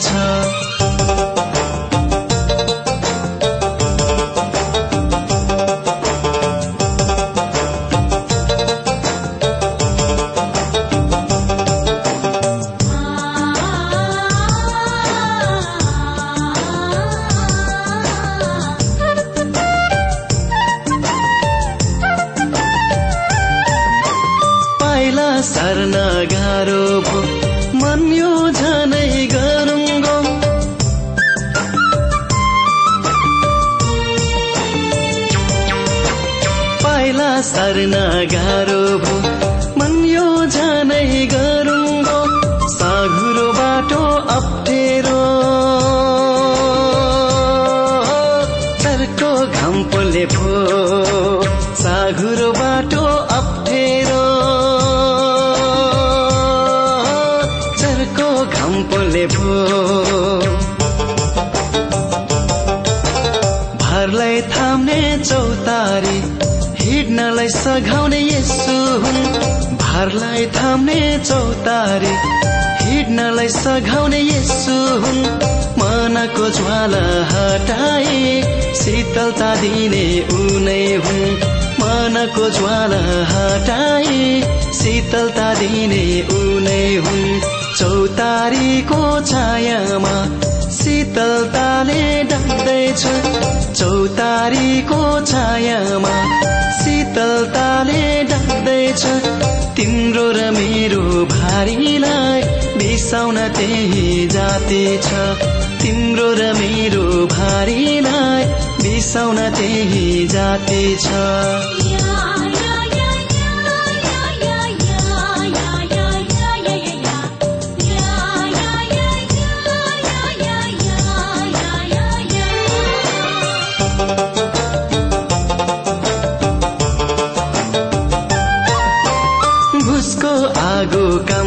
छ भारलाई थाम्ने चौतारी हिँड्नलाई सघाउने यसु हुन्। मनको ज्वाला हटाए शीतलता दिने उनै हुन्। मनको ज्वाला हटाए शीतलता दिने उनै हुन्। चौतारीको छायामा शीतलताले ढाक्दैछ चौतारीको छायामा शीतलताले ढाक्दैछ तिम्रो र मेरो भारीलाई बिसाउन त्यही जाति छ। तिम्रो र मेरो भारीलाई बिसाउन त्यही जाति छ।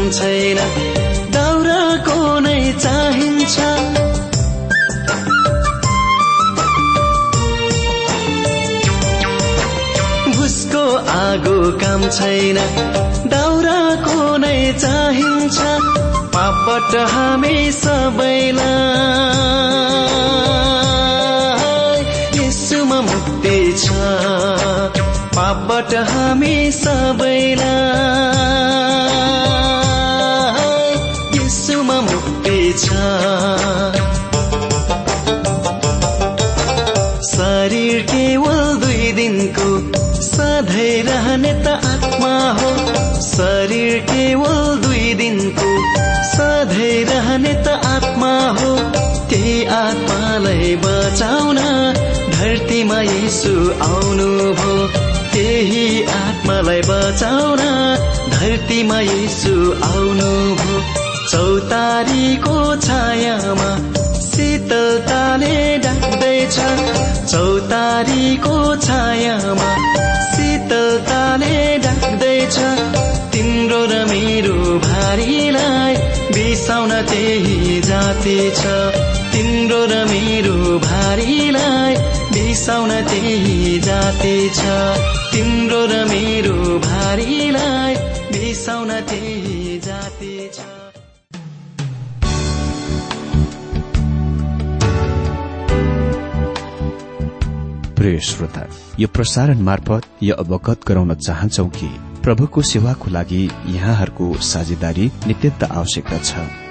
काम छैन। दाउराको नै चाहिन्छ। घुसको आगो काम छैन। दाउराको नै चाहिन्छ। पापट हामी सबैलाई। यसुमा मुक्ति छ। पापट हामी सबैलाई। आत्मालाई बचाउन धरतीमा यसु आउनु भो त्यही आत्मालाई बचाउन धरतीमा यसु आउनु भो चौतारीको छायामा शीतलताले ढाक्दैछ। चौतारीको छायामा शीतलताले ढाक्दैछ। तिम्रो र मेरो भारीलाई बिसाउन त्यही जाति छ। तिम्रो र मेरो भारीलाई बिसाउन त्यही जाति छ। तिम्रो र मेरो भारीलाई बिसाउन त्यही जाति छ। प्रिय श्रोता यो प्रसारण मार्फत यो अवगत गराउन चाहन्छौ कि प्रभुको सेवाको लागि यहाँहरूको साझेदारी नित्यन्त आवश्यकता छ।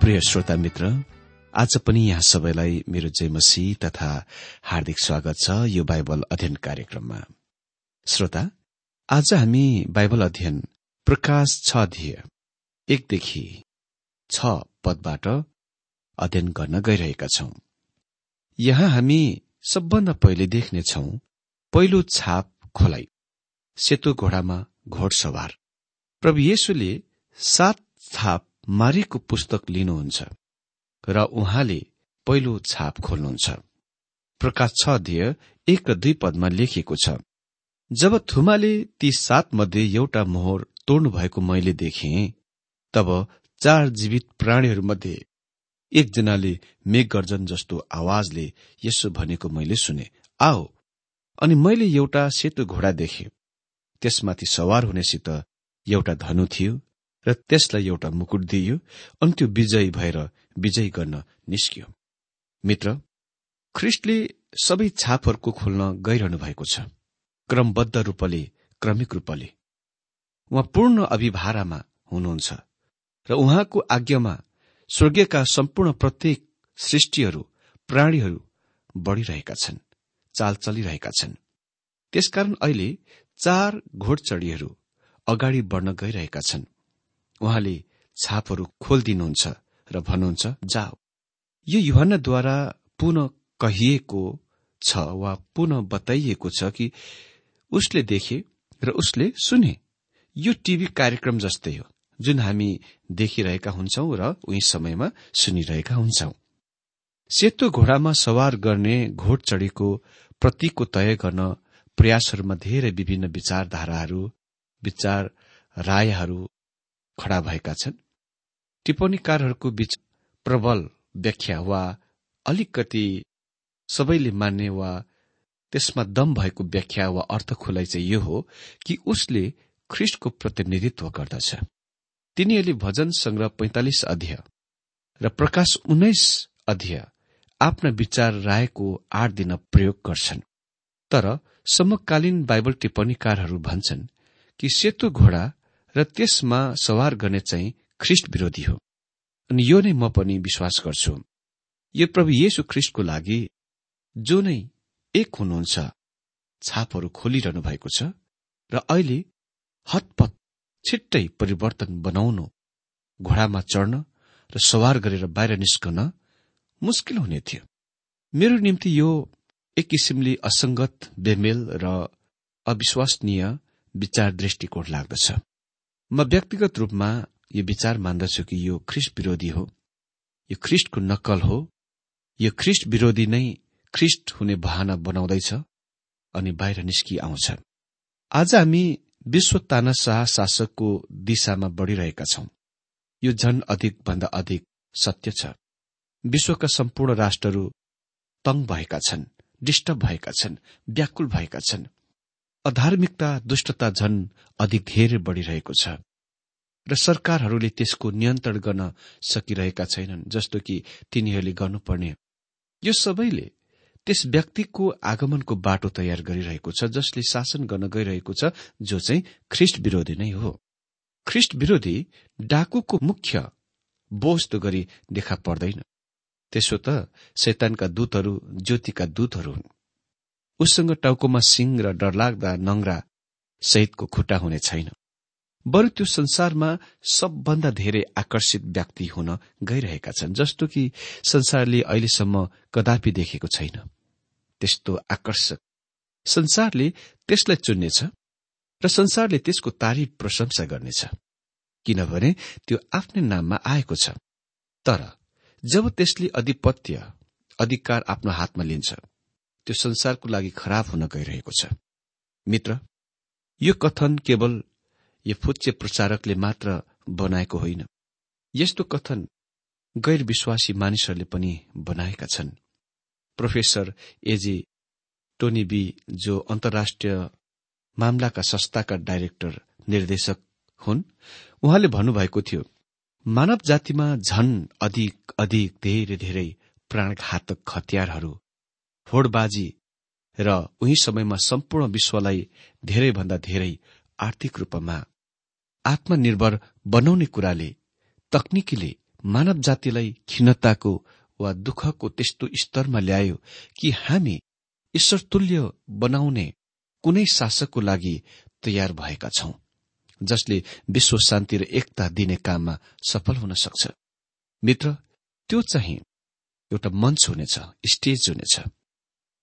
प्रिय श्रोता मित्र आज पनि यहाँ सबैलाई मेरो जयमसी तथा हार्दिक स्वागत छ यो बाइबल अध्ययन कार्यक्रममा। श्रोता आज हामी बाइबल अध्ययन प्रकाश छ अध्यय एकदेखि छ पदबाट अध्ययन गर्न गइरहेका छौं। यहाँ हामी सबभन्दा पहिले देख्नेछौ पहिलो छाप खोलाइ सेतो घोडामा घोडसवार। प्रभु येशुले सात छाप मारीको पुस्तक लिनुहुन्छ र उहाँले पहिलो छाप खोल्नुहुन्छ। प्रकाश छ अध्यय एक र दुई पदमा लेखिएको छ जब थुमाले ती सात मध्ये एउटा मोहर तोड्नु भएको मैले देखे तब चार जीवित प्राणीहरूमध्ये एकजनाले मेघगर्जन जस्तो आवाजले यसो भनेको मैले सुने। आओ अनि मैले एउटा सेतो घोडा देखे। त्यसमाथि सवार हुनेसित एउटा धनु थियो र त्यसलाई एउटा मुकुट दिइयो अनि त्यो विजयी भएर विजय गर्न निस्कियो। मित्र ख्रिस्टले सबै छापहरूको खोल्न गइरहनु भएको छ। क्रमबद्ध रूपले क्रमिक रूपले। उहाँ पूर्ण अभिभारामा हुनुहुन्छ र उहाँको आज्ञामा स्वर्गीयका सम्पूर्ण प्रत्येक सृष्टिहरू प्राणीहरू बढ़िरहेका छन् चाल चलिरहेका छन्। त्यसकारण अहिले चार घोडचडीहरू अगाडि बढ्न गइरहेका छन्। उहाँले छापहरू खोलिदिनुहुन्छ र भन्नुहुन्छ जाओ। यो युहन्नाद्वारा पुनः कहिएको छ वा पुनः बताइएको छ कि उसले देखे र उसले सुने? यो टीभी कार्यक्रम जस्तै हो जुन हामी देखिरहेका हुन्छौं र उही समयमा सुनिरहेका हुन्छौं। सेतो घोडामा सवार गर्ने घोड चढीको प्रतीकको तय गर्न प्रयासहरूमा धेरै विभिन्न विचारधाराहरू विचार रायहरू खड़ा भएका छन्। टिप्पणीकारहरूको बीच प्रबल व्याख्या वा अलिकति सबैले मान्ने वा त्यसमा दम भएको व्याख्या वा अर्थ खुलाइ चाहिँ यो हो कि उसले ख्रिस्टको प्रतिनिधित्व गर्दछ। तिनीहरूले भजन संग्रह पैंतालिस अध्यय र प्रकाश उन्नाइस अध्यय आफ्ना विचार रायको आठ दिन प्रयोग गर्छन्। तर समकालीन बाइबल टिप्पणीकारहरू भन्छन् कि सेतो घोडा र त्यसमा सवार गर्ने चाहिँ ख्रिस्ट विरोधी हो। अनि यो नै म पनि विश्वास गर्छु। यो प्रभु येशु ख्रिस्टको लागि जो नै एक हुनुहुन्छ छापहरू खोलिरहनु भएको छ र अहिले हतपत छिट्टै परिवर्तन बनाउनु घोडामा चढ्न र सवार गरेर बाहिर निस्कन मुस्किल हुने थियो। मेरो निम्ति यो एक किसिमले असंगत बेमेल र अविश्वसनीय विचार दृष्टिकोण लाग्दछ। म व्यक्तिगत रूपमा यो विचार मान्दछु कि यो ख्रिस्ट विरोधी हो यो ख्रिस्टको नक्कल हो यो ख्रिस्ट विरोधी नै ख्रिस्ट हुने बहाना बनाउँदैछ अनि बाहिर निस्कि आउँछ आज हामी विश्व तानाशाह शासकको दिशामा बढ़िरहेका छौं। यो झन अधिक भन्दा अधिक सत्य छ। विश्वका सम्पूर्ण राष्ट्रहरू तंग भएका छन् डिस्टर्ब भएका छन् व्याकुल भएका छन्। अधार्मिकता दुष्टता झन अधिक धेरै बढ़िरहेको छ र सरकारहरूले त्यसको नियन्त्रण गर्न सकिरहेका छैनन् जस्तो कि तिनीहरूले गर्नुपर्ने। यो सबैले त्यस व्यक्तिको आगमनको बाटो तयार गरिरहेको छ जसले शासन गर्न गइरहेको छ जो चाहिँ ख्रिस्ट विरोधी नै हो। ख्रिस्ट विरोधी डाकुको मुख्य बोझ गरी देखा पर्दैन। त्यसो त शैतानका दूतहरू ज्योतिका दूतहरू हुन्। उससँग टाउकोमा सिंह र डरलाग्दा नङ्ग्रा सहितको खुट्टा हुने छैन। बरु त्यो संसारमा सबभन्दा धेरै आकर्षित व्यक्ति हुन गइरहेका छन् जस्तो कि संसारले अहिलेसम्म कदापि देखेको छैन। त्यस्तो आकर्षक संसारले त्यसलाई चुन्नेछ र संसारले त्यसको तारिफ प्रशंसा गर्नेछ किनभने त्यो आफ्नै नाममा आएको छ। तर जब त्यसले अधिपत्य अधिकार आफ्नो हातमा लिन्छ त्यो संसारको लागि खराब हुन गइरहेको छ। मित्र यो कथन केवल यो फुच्चे प्रचारकले मात्र बनाएको होइन। यस्तो कथन गैर विश्वासी मानिसहरूले पनि बनाएका छन्। प्रोफेसर एजे टोनी बी जो अन्तर्राष्ट्रिय मामलाका संस्थाका डाइरेक्टर निर्देशक हुन् उहाँले भन्नुभएको थियो मानव जातिमा झन अधिक अधिक धेरै धेरै प्राणघातक हतियारहरू होडबाजी र उही समयमा सम्पूर्ण विश्वलाई धेरैभन्दा धेरै आर्थिक रूपमा आत्मनिर्भर बनाउने कुराले तकनिकीले मानव जातिलाई खिन्नताको वा दुःखको त्यस्तो स्तरमा ल्यायो कि हामी ईश्वरतुल्य बनाउने कुनै शासकको लागि तयार भएका छौं जसले विश्व शान्ति र एकता दिने काममा सफल हुन सक्छ। मित्र त्यो चाहिँ एउटा मञ्च हुनेछ स्टेज हुनेछ।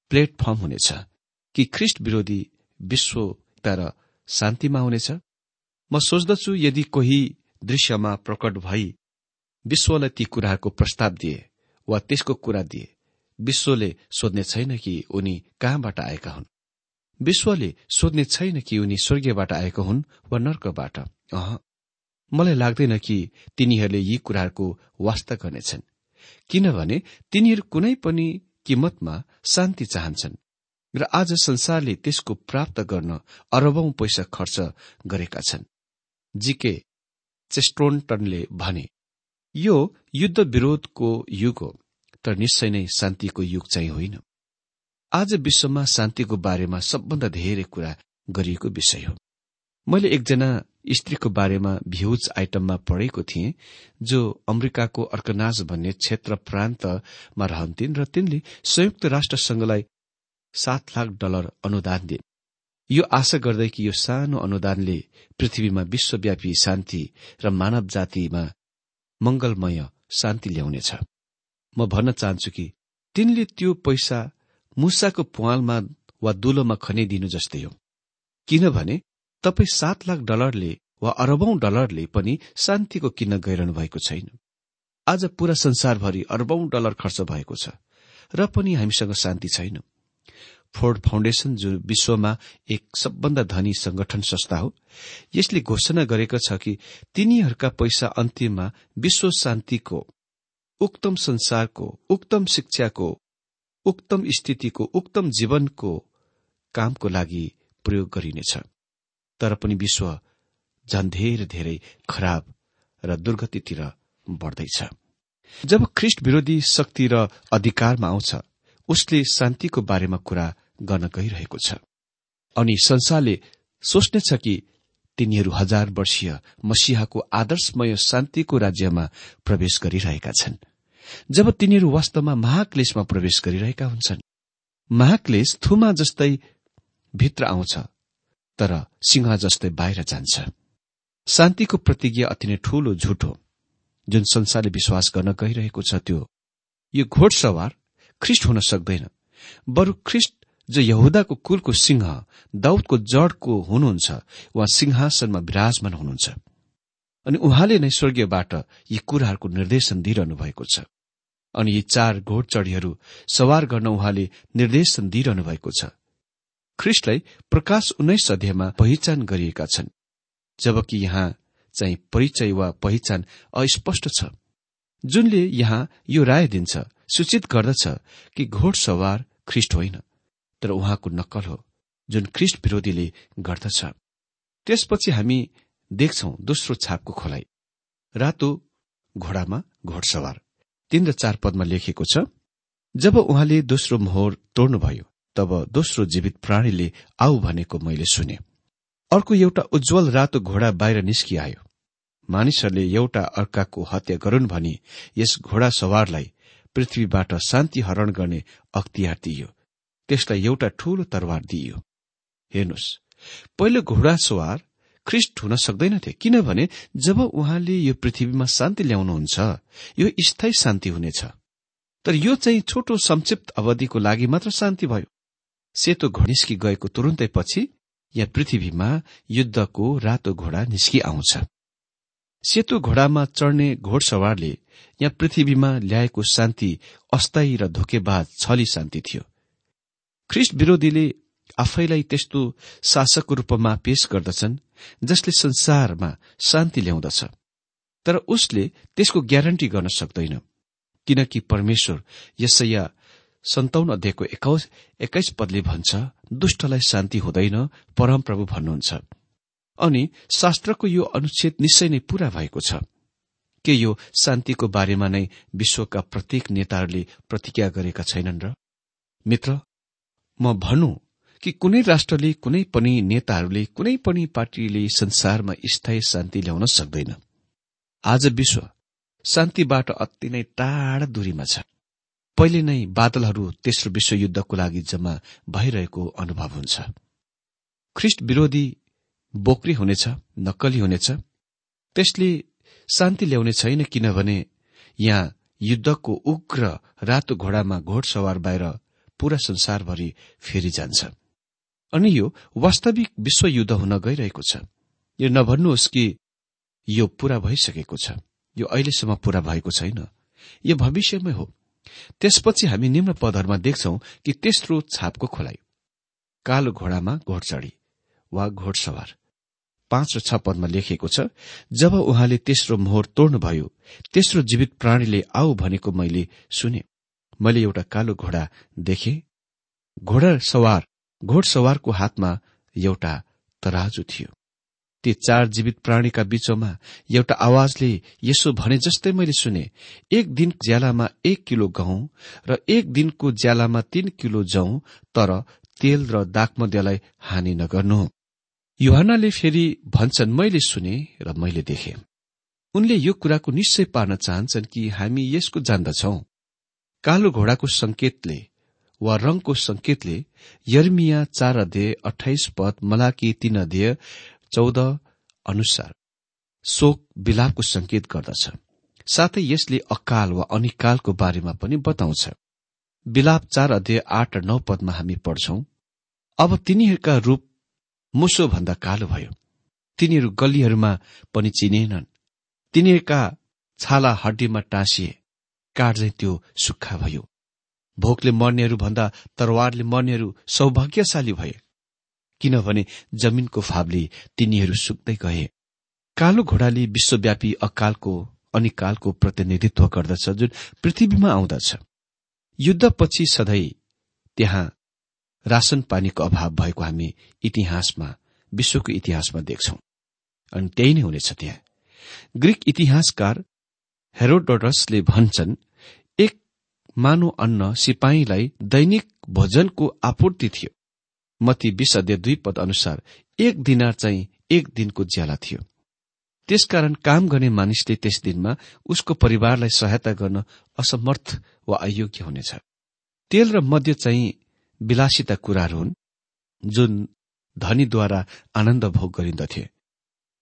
प्लेटफर्म हुनेछ कि ख्रिस्ट विरोधी विश्वता र शान्तिमा हुनेछ? म सोच्दछु यदि कोही दृश्यमा प्रकट भई विश्वलाई ती कुराहरूको प्रस्ताव दिए वा त्यसको कुरा दिए विश्वले सोध्ने छैन कि उनी कहाँबाट आएका हुन्? विश्वले सोध्ने छैन कि उनी स्वर्गीयबाट आएका हुन् वा नर्कबाट? अह मलाई लाग्दैन कि तिनीहरूले यी कुराहरूको वास्ता गर्नेछन्। किनभने तिनीहरू कुनै पनि किमतमा शान्ति चाहन्छन् र आज संसारले त्यसको प्राप्त गर्न अरबौं पैसा खर्च गरेका छन्। जीके चेस्टोन्टनले भने यो युद्ध विरोधको युग हो तर निश्चय नै शान्तिको युग चाहिँ होइन। आज विश्वमा शान्तिको बारेमा सबभन्दा धेरै कुरा गरिएको विषय हो। मैले एकजना स्त्रीको बारेमा भ्युज आइटममा पढेको थिएँ जो अमेरिकाको अर्कनाज भन्ने क्षेत्र प्रान्तमा रहन्थिन् र तिनले संयुक्त राष्ट्रसंघलाई सात लाख डलर अनुदान दिए यो आशा गर्दै कि यो सानो अनुदानले पृथ्वीमा विश्वव्यापी शान्ति र मानव जातिमा मंगलमय शान्ति ल्याउनेछ। म भन्न चाहन्छु कि तिनले त्यो पैसा मुसाको पुवालमा वा दुलोमा खनिदिनु जस्तै हो। किनभने तपाईँ सात लाख डलरले वा अरबौं डलरले पनि शान्तिको किन्न गइरहनु भएको छैन। आज पूरा संसारभरि अरबौं डलर खर्च भएको छ र पनि हामीसँग शान्ति छैन। फोर्ड फाउन्डेशन जो विश्वमा एक सबभन्दा धनी संगठन संस्था हो यसले घोषणा गरेको छ कि तिनीहरूका पैसा अन्तिममा विश्व शान्तिको उक्तम संसारको उक्तम शिक्षाको उक्तम स्थितिको उक्तम जीवनको कामको लागि प्रयोग गरिनेछ। तर पनि विश्व झन् धेरै धेरै खराब र दुर्गतितिर बढ्दैछ। जब ख्रिस्ट विरोधी शक्ति र अधिकारमा आउँछ उसले शान्तिको बारेमा कुरा गर्न गइरहेको छ। अनि संसारले सोच्नेछ कि तिनीहरू हजार वर्षीय मसिहाको आदर्शमय शान्तिको राज्यमा प्रवेश गरिरहेका छन्। जब तिनीहरू वास्तवमा महाक्लेशमा प्रवेश गरिरहेका हुन्छन् महाक्लेश थुमा जस्तै भित्र आउँछ। तर सिंह जस्तै बाहिर जान्छ। शान्तिको प्रतिज्ञा अति नै ठूलो झुट हो। जुन संसारले विश्वास गर्न गइरहेको छ त्यो यो घोडसवार ख्रिस्ट हुन सक्दैन। बरु ख्रिस्ट जो यहुदाको कुलको सिंह दाउदको जडको हुनुहुन्छ वा सिंहासनमा विराजमान हुनुहुन्छ। अनि उहाँले नै स्वर्गीयबाट यी कुराहरूको निर्देशन दिइरहनु भएको छ। अनि यी चार घोडचढीहरू सवार गर्न उहाँले निर्देशन दिइरहनु भएको छ। ख्रिस्टलाई प्रकाश उन्नाइस अध्यायमा पहिचान गरिएका छन् जबकि यहाँ चाहिँ परिचय वा पहिचान अस्पष्ट छ। जुनले यहाँ यो राय दिन्छ सूचित गर्दछ कि घोडसवार ख्रिस्ट होइन तर उहाँको नक्कल हो जुन ख्रिस्ट विरोधीले गर्दछ। त्यसपछि हामी देख्छौ दोस्रो छापको खोलाइ। रातो घोडामा घोडसवार तीन र चार पदमा लेखिएको छ जब उहाँले दोस्रो मोहर तोड्नुभयो तब दोस्रो जीवित प्राणीले आऊ भनेको मैले सुने। अर्को एउटा उज्जवल रातो घोडा बाहिर निस्किआयो। मानिसहरूले एउटा अर्काको हत्या गरून् भनी यस घोडा सवारलाई पृथ्वीबाट शान्ति हरण गर्ने अख्तियार दिइयो। त्यसलाई एउटा ठूलो तरवार दिइयो। हेर्नुहोस् पहिलो घोडा सवार ख्रिस्ट हुन सक्दैनथे किनभने जब उहाँले यो पृथ्वीमा शान्ति ल्याउनुहुन्छ यो स्थायी शान्ति हुनेछ। तर यो चाहिँ छोटो संक्षिप्त अवधिको लागि मात्र शान्ति भयो। सेतो घनिस्की गएको तुरन्तै पछि यहाँ पृथ्वीमा युद्धको रातो घोडा निस्कि आउँछ। सेतो घोडामा चढ्ने घोडसवारले यहाँ पृथ्वीमा ल्याएको शान्ति अस्थायी र धोकेबाज छली शान्ति थियो। ख्रिस्ट विरोधीले आफैलाई त्यस्तो शासकको रूपमा पेश गर्दछन् जसले संसारमा शान्ति ल्याउँदछ। तर उसले त्यसको ग्यारेन्टी गर्न सक्दैन किनकि परमेश्वर यसैया सन्ताउन अध्यायको एक्काइस पदले भन्छ दुष्टलाई शान्ति हुँदैन परमप्रभु भन्नुहुन्छ। अनि शास्त्रको यो अनुच्छेद निश्चय नै पूरा भएको छ। के यो शान्तिको बारेमा नै विश्वका प्रत्येक नेताहरूले प्रतिज्ञा गरेका छैनन् र? मित्र म भनौं कि कुनै राष्ट्रले कुनै पनि नेताहरूले कुनै पनि पार्टीले संसारमा स्थायी शान्ति ल्याउन सक्दैन। आज विश्व शान्तिबाट अति नै टाढा दूरीमा छ। पहिले नै बादलहरू तेस्रो विश्वयुद्धको लागि जम्मा भइरहेको अनुभव हुन्छ। ख्रिस्ट विरोधी बोक्री हुनेछ नक्कली हुनेछ। त्यसले शान्ति ल्याउने छैन किनभने यहाँ युद्धको उग्र रातो घोडामा घोडसवार बाहिर पूरा संसारभरि फेरि जान्छ। अनि यो वास्तविक विश्वयुद्ध हुन गइरहेको छ। यो नभन्नुहोस् कि यो पूरा भइसकेको छ। यो अहिलेसम्म पूरा भएको छैन। यो भविष्यमै हो। त्यसपछि हामी निम्न पदहरूमा देख्छौ कि तेस्रो छापको खोलाइ। कालो घोडामा घोडचडी वा घोडसवार पाँच र छ पदमा लेखिएको छ जब उहाँले तेस्रो मोहर तोड्नुभयो तेस्रो जीवित प्राणीले आऊ भनेको मैले सुने। मैले एउटा कालो घोडा देखे। घोडा सवार घोडसवारको हातमा एउटा तराजु थियो। ती चार जीवित प्राणीका बीचमा एउटा आवाजले यसो भने जस्तै मैले सुने एक दिन ज्यालामा एक किलो गहुँ र एक दिनको ज्यालामा तीन किलो जौं तर तेल र दागमध्यलाई हानि नगर्नु। युहानले फेरि भन्छन् मैले सुने र मैले देखे। उनले यो कुराको निश्चय पार्न चाहन्छन् कि हामी यसको जान्दछौ। कालो घोडाको संकेतले वा रंगको संकेतले यर्मिया चार अध्यय अठाइस पद मलाकी तीन अध्यय चौध अनुसार शोक विलापको संकेत गर्दछ। साथै यसले अकाल वा अनिकालको बारेमा पनि बताउँछ। विलाप चार अध्यय आठ र नौ पदमा हामी पढ्छौं अब तिनीहरूका रूप मुसो भन्दा कालो भयो। तिनीहरू गल्लीहरूमा पनि चिनिएनन् तिनीहरूका छाला हड्डीमा टाँसिए। काठ त्यो सुक्खा भयो। भोकले मर्नेहरू भन्दा तरवारले मर्नेहरू सौभाग्यशाली भए। किनभने जमिनको फावले तिनीहरू सुक्दै गए। कालो घोडाले विश्वव्यापी अकालको अनिकालको प्रतिनिधित्व गर्दछ जुन पृथ्वीमा आउँदछ। युद्धपछि सधैँ त्यहाँ राशन पानीको अभाव भएको हामी इतिहासमा विश्वको इतिहासमा देख्छौं। अनि त्यही नै हुनेछ त्यहाँ। ग्रीक इतिहासकार हेरोडोडसले भन्छन् मानव अन्न सिपाहीलाई दैनिक भोजनको आपूर्ति थियो। मती विश अध्यय दुई पद अनुसार एक दिनार चाहिँ एक दिनको ज्याला थियो। त्यसकारण काम गर्ने मानिसले त्यस दिनमा उसको परिवारलाई सहायता गर्न असमर्थ वा अयोग्य हुनेछ। तेल र मध्य चाहिँ विलासिता कुराहरू हुन् जुन धनीद्वारा आनन्द भोग गरिन्दथे।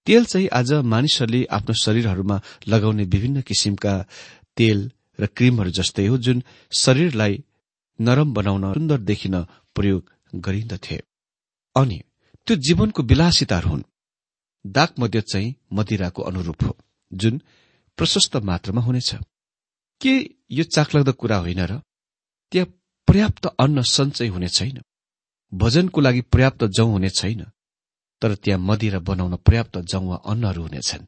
तेल चाहिँ आज मानिसहरूले आफ्नो शरीरहरूमा लगाउने विभिन्न किसिमका तेल र क्रिमहरू जस्तै हो जुन शरीरलाई नरम बनाउन सुन्दर देखिन प्रयोग गरिन्दथे। अनि त्यो जीवनको विलासिताहरू हुन्। दाग मध्य चाहिँ मदिराको अनुरूप हो जुन प्रशस्त मात्रामा हुनेछ। के यो चाखलाग्दो कुरा होइन र त्यहाँ पर्याप्त अन्न सञ्चय हुने छैन? भोजनको लागि पर्याप्त जौं हुने छैन तर त्यहाँ मदिरा बनाउन पर्याप्त जौं वा अन्नहरू हुनेछन्।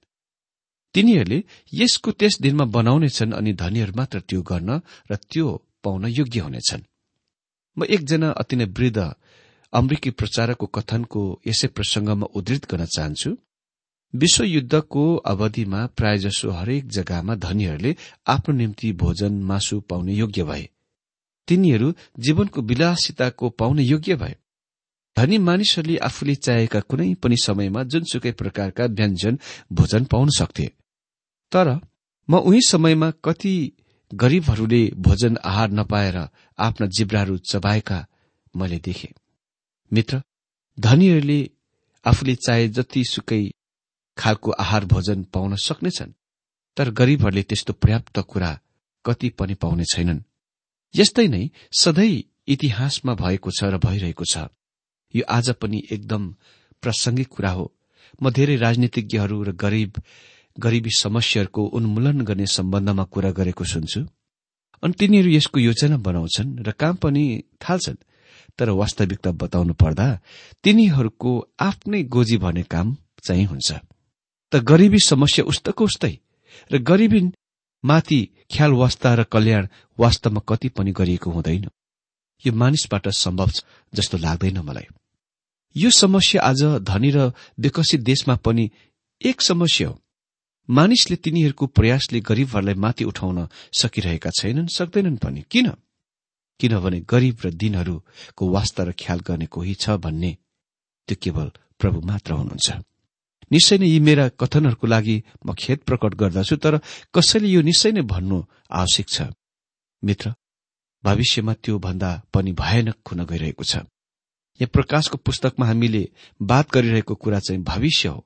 तिनीहरूले यसको त्यस दिनमा बनाउनेछन् अनि धनीहरू मात्र त्यो गर्न र त्यो पाउन योग्य हुनेछन्। म एकजना अति नै वृद्ध अमेरिकी प्रचारकको कथनको यसै प्रसंगमा उद्धृत गर्न चाहन्छु। विश्वयुद्धको अवधिमा प्रायजसो हरेक जग्गामा धनीहरूले आफ्नो निम्ति भोजन मासु पाउने योग्य भए। तिनीहरू जीवनको विलासिताको पाउने योग्य भए। धनी मानिसहरूले आफूले चाहेका कुनै पनि समयमा जुनसुकै प्रकारका व्यञ्जन भोजन पाउन सक्थे। तर म उही समयमा कति गरीबहरूले भोजन आहार नपाएर आफ्ना जिब्राहरू चबाएका मैले देखे। मित्र धनीहरूले आफूले चाहे जतिसुकै खालको आहार भोजन पाउन सक्नेछन् तर गरीबहरूले त्यस्तो पर्याप्त कुरा कति पनि पाउने छैनन्। यस्तै नै सधैँ इतिहासमा भएको छ र भइरहेको छ। यो आज पनि एकदम प्रासंगिक कुरा हो। म धेरै राजनीतिज्ञहरू र गरीब गरीबी समस्याहरूको उन्मूलन गर्ने सम्बन्धमा कुरा गरेको सुन्छु। अनि तिनीहरू यसको योजना बनाउँछन् र काम पनि थाल्छन्। तर वास्तविकता बताउनु पर्दा तिनीहरूको आफ्नै गोजी भन्ने काम चाहिँ हुन्छ। त गरीबी समस्या उस्तको उस्तै र गरीबी माथि ख्याल वास्ता र कल्याण वास्तवमा कति पनि गरिएको हुँदैन। यो मानिसबाट सम्भव छ जस्तो लाग्दैन मलाई। यो समस्या आज धनी र विकसित देशमा पनि एक समस्या हो। मानिसले तिनीहरूको प्रयासले गरीबहरूलाई माथि उठाउन सकिरहेका छैनन् सक्दैनन् पनि। किन? किनभने गरीब र दिनहरूको वास्ता र ख्याल गर्ने कोही छ भन्ने त्यो केवल प्रभु मात्र हुनुहुन्छ। निश्चय नै यी मेरा कथनहरूको लागि म खेद प्रकट गर्दछु तर कसैले यो निश्चय नै भन्नु आवश्यक छ। मित्र भविष्यमा त्यो भन्दा पनि भयानक हुन गइरहेको छ। यहाँ प्रकाशको पुस्तकमा हामीले बात गरिरहेको कुरा चाहिँ भविष्य हो।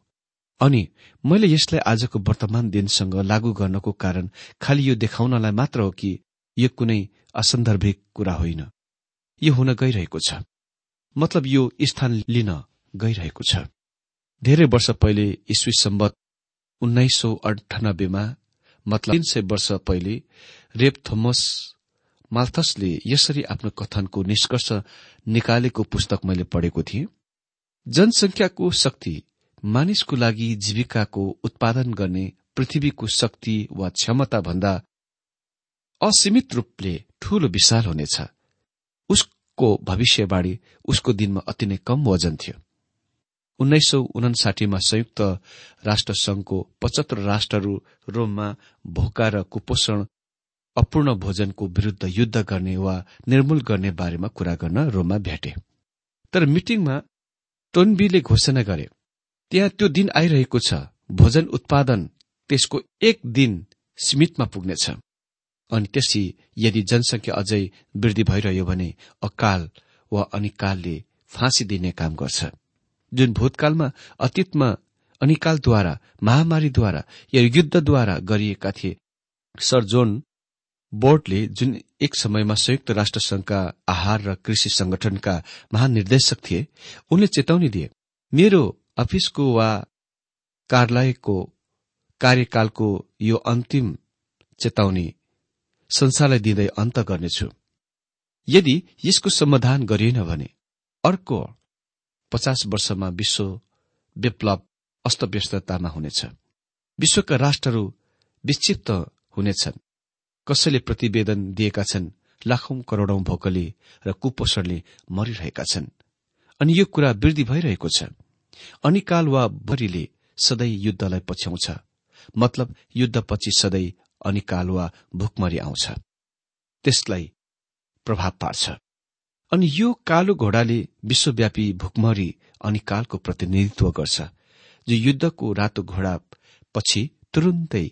अनि मैले यसलाई आजको वर्तमान दिनसँग लागू गर्नको कारण खालि यो देखाउनलाई मात्र हो कि यो कुनै असन्दर्भिक कुरा होइन। यो हुन गइरहेको छ। मतलब यो स्थान लिन गइरहेको छ। धेरै वर्ष पहिले ईस्वी सम्बत उन्नाइस सौ अन्ठानब्बेमा मतलब तीन सय वर्ष पहिले रेप थोमस माल्थसले यसरी आफ्नो कथनको निष्कर्ष निकालेको पुस्तक मैले पढेको थिएँ। जनसंख्याको शक्ति मानिसको लागि जीविकाको उत्पादन गर्ने पृथ्वीको शक्ति वा क्षमता भन्दा असीमित रूपले ठूलो विशाल हुनेछ। उसको भविष्यवाणी उसको दिनमा अति नै कम वजन थियो। उन्नाइस सौ उनासाठीमा संयुक्त राष्ट्र संघको पचहत्तर राष्ट्रहरू रोममा भोका र कुपोषण अपूर्ण भोजनको विरूद्ध युद्ध गर्ने वा निर्मूल गर्ने बारेमा कुरा गर्न रोममा भेटे। तर मिटिङमा टोनबीले घोषणा गरे। त्यहाँ त्यो दिन आइरहेको छ। भोजन उत्पादन त्यसको एक दिन सीमितमा पुग्नेछ। अनि त्यसै यदि जनसंख्या अझै वृद्धि भइरह्यो भने अकाल वा अनिकालले फाँसी दिने काम गर्छ। जुन भूतकालमा अतीतमा अनिकालद्वारा महामारीद्वारा या युद्धद्वारा गरिएका थिए सर जोन बोर्डले जुन एक समयमा संयुक्त राष्ट्र संघका आहार र कृषि संगठनका महानिर्देशक थिए उनले चेतावनी दिए मेरो अफिसको वा कार्यालयको कार्यकालको यो अन्तिम चेतावनी संसारलाई दिँदै अन्त गर्नेछु। यदि यसको समाधान गरिएन भने अर्को पचास वर्षमा विश्व विप्लव अस्तव्यस्ततामा हुनेछ। विश्वका राष्ट्रहरू विक्षिप्त हुनेछन्। कसैले प्रतिवेदन दिएका छन् लाखौं करोड़ौं भोकली र कुपोषणले मरिरहेका छन्। अनि यो कुरा वृद्धि भइरहेको छ। अनिकाल वा भरीले सधैँ युद्धलाई पछ्याउँछ। मतलब युद्धपछि सधैँ अनिकाल वा भुकमरी आउँछ। त्यसलाई प्रभाव पार्छ। अनि यो कालो घोडाले विश्वव्यापी भुकमरी अनिकालको प्रतिनिधित्व गर्छ जो युद्धको रातो घोडा पछि तुरुन्तै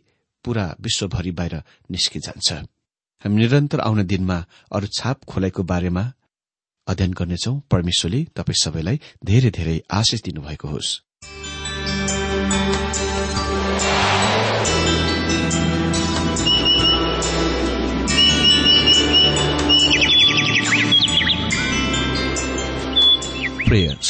पूरा विश्वभरि बाहिर निस्किजान्छ। हामी निरन्तर आउने दिनमा अरू छाप खोलाइको बारेमा अध्ययन गर्नेछौ। परमेश्वरले तपाईँ सबैलाई धेरै धेरै आशिष दिनुभएको होस्। प्रिय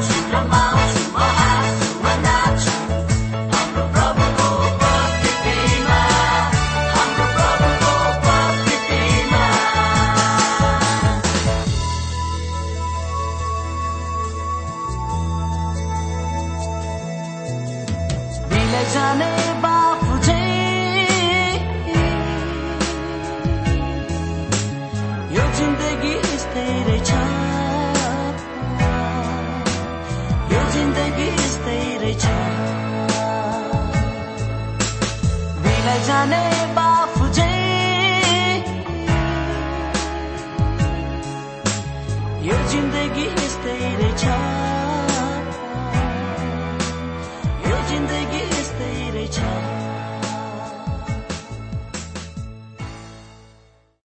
house.